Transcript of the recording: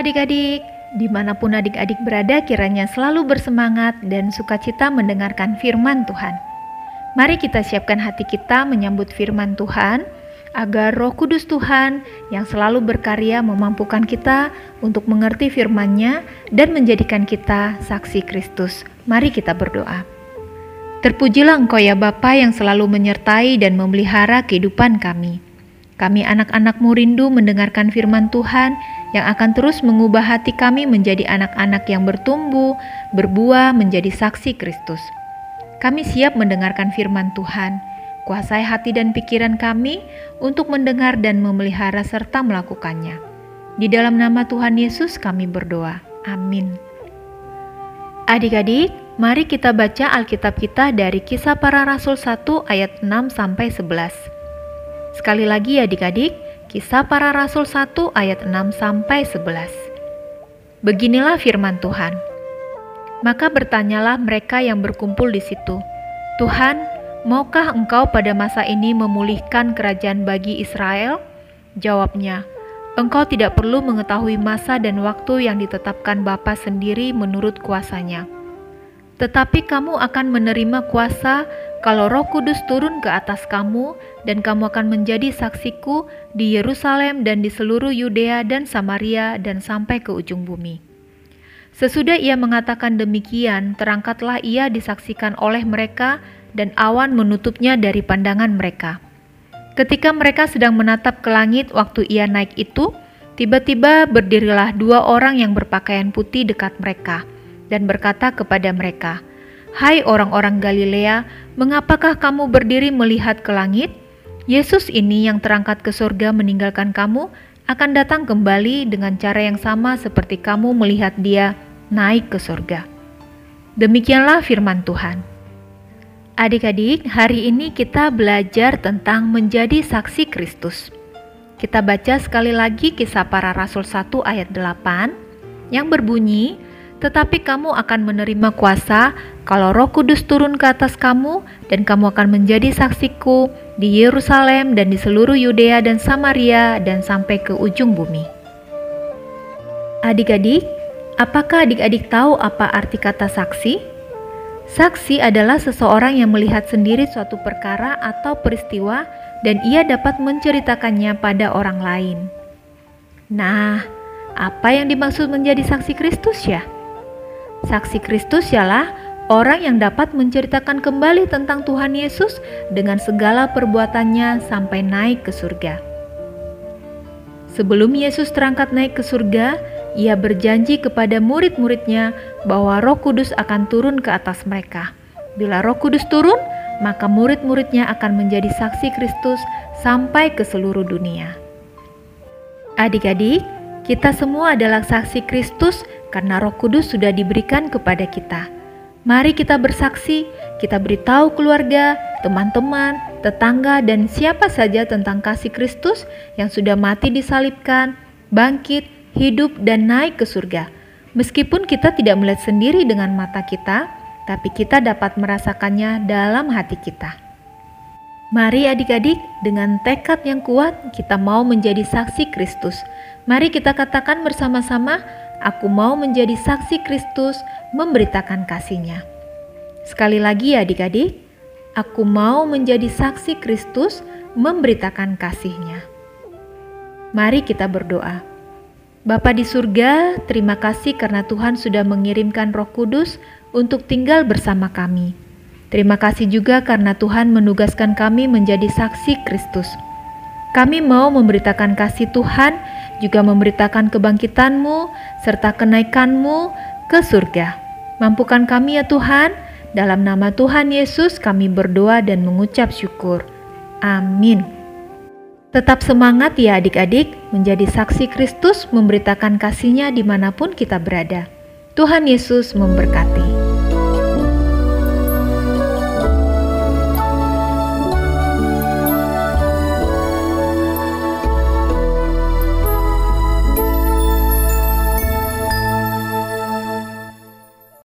Adik-adik, di mana pun adik-adik berada kiranya selalu bersemangat dan sukacita mendengarkan firman Tuhan. Mari kita siapkan hati kita menyambut firman Tuhan, agar roh kudus Tuhan yang selalu berkarya memampukan kita untuk mengerti firman-Nya dan menjadikan kita saksi Kristus. Mari kita berdoa. Terpujilah Engkau ya Bapa yang selalu menyertai dan memelihara kehidupan kami. Kami anak-anakmu rindu mendengarkan firman Tuhan yang akan terus mengubah hati kami menjadi anak-anak yang bertumbuh, berbuah menjadi saksi Kristus. Kami siap mendengarkan firman Tuhan. Kuasai hati dan pikiran kami untuk mendengar dan memelihara serta melakukannya. Di dalam nama Tuhan Yesus kami berdoa. Amin. Adik-adik, mari kita baca Alkitab kita dari Kisah Para Rasul 1 ayat 6 sampai 11. Sekali lagi ya adik-adik, kisah para rasul 1 ayat 6 sampai 11. Beginilah firman Tuhan. Maka bertanyalah mereka yang berkumpul di situ, Tuhan, maukah engkau pada masa ini memulihkan kerajaan bagi Israel? Jawabnya, engkau tidak perlu mengetahui masa dan waktu yang ditetapkan Bapa sendiri menurut kuasanya. Tetapi kamu akan menerima kuasa kalau Roh Kudus turun ke atas kamu, dan kamu akan menjadi saksiku di Yerusalem dan di seluruh Yudea dan Samaria dan sampai ke ujung bumi. Sesudah ia mengatakan demikian, terangkatlah ia disaksikan oleh mereka dan awan menutupnya dari pandangan mereka. Ketika mereka sedang menatap ke langit waktu ia naik itu, tiba-tiba berdirilah dua orang yang berpakaian putih dekat mereka dan berkata kepada mereka, Hai orang-orang Galilea, mengapakah kamu berdiri melihat ke langit? Yesus ini yang terangkat ke surga meninggalkan kamu akan datang kembali dengan cara yang sama seperti kamu melihat dia naik ke surga. Demikianlah firman Tuhan. Adik-adik, hari ini kita belajar tentang menjadi saksi Kristus. Kita baca sekali lagi kisah para rasul 1 ayat 8 yang berbunyi, tetapi kamu akan menerima kuasa kalau Roh Kudus turun ke atas kamu, dan kamu akan menjadi saksiku di Yerusalem dan di seluruh Yudea dan Samaria, dan sampai ke ujung bumi. Adik-adik, apakah adik-adik tahu apa arti kata saksi? Saksi adalah seseorang yang melihat sendiri suatu perkara atau peristiwa, dan ia dapat menceritakannya pada orang lain. Nah, apa yang dimaksud menjadi saksi Kristus ya? Saksi Kristus ialah orang yang dapat menceritakan kembali tentang Tuhan Yesus dengan segala perbuatannya sampai naik ke surga. Sebelum Yesus terangkat naik ke surga, ia berjanji kepada murid-muridnya bahwa Roh Kudus akan turun ke atas mereka. Bila Roh Kudus turun, maka murid-muridnya akan menjadi saksi Kristus sampai ke seluruh dunia. Adik-adik, kita semua adalah saksi Kristus karena Roh Kudus sudah diberikan kepada kita. Mari kita bersaksi, kita beritahu keluarga, teman-teman, tetangga, dan siapa saja tentang kasih Kristus yang sudah mati disalibkan, bangkit, hidup, dan naik ke surga. Meskipun kita tidak melihat sendiri dengan mata kita, tapi kita dapat merasakannya dalam hati kita. Mari adik-adik, dengan tekad yang kuat kita mau menjadi saksi Kristus. Mari kita katakan bersama-sama, Aku mau menjadi saksi Kristus memberitakan kasihnya. Sekali lagi ya adik-adik, aku mau menjadi saksi Kristus memberitakan kasihnya. Mari kita berdoa. Bapa di surga, terima kasih karena Tuhan sudah mengirimkan roh kudus untuk tinggal bersama kami. Terima kasih juga karena Tuhan menugaskan kami menjadi saksi Kristus. Kami mau memberitakan kasih Tuhan juga memberitakan kebangkitanmu serta kenaikanmu ke surga. Mampukan kami ya Tuhan, dalam nama Tuhan Yesus kami berdoa dan mengucap syukur. Amin. Tetap semangat ya adik-adik, menjadi saksi Kristus memberitakan kasihnya di mana pun kita berada. Tuhan Yesus memberkati.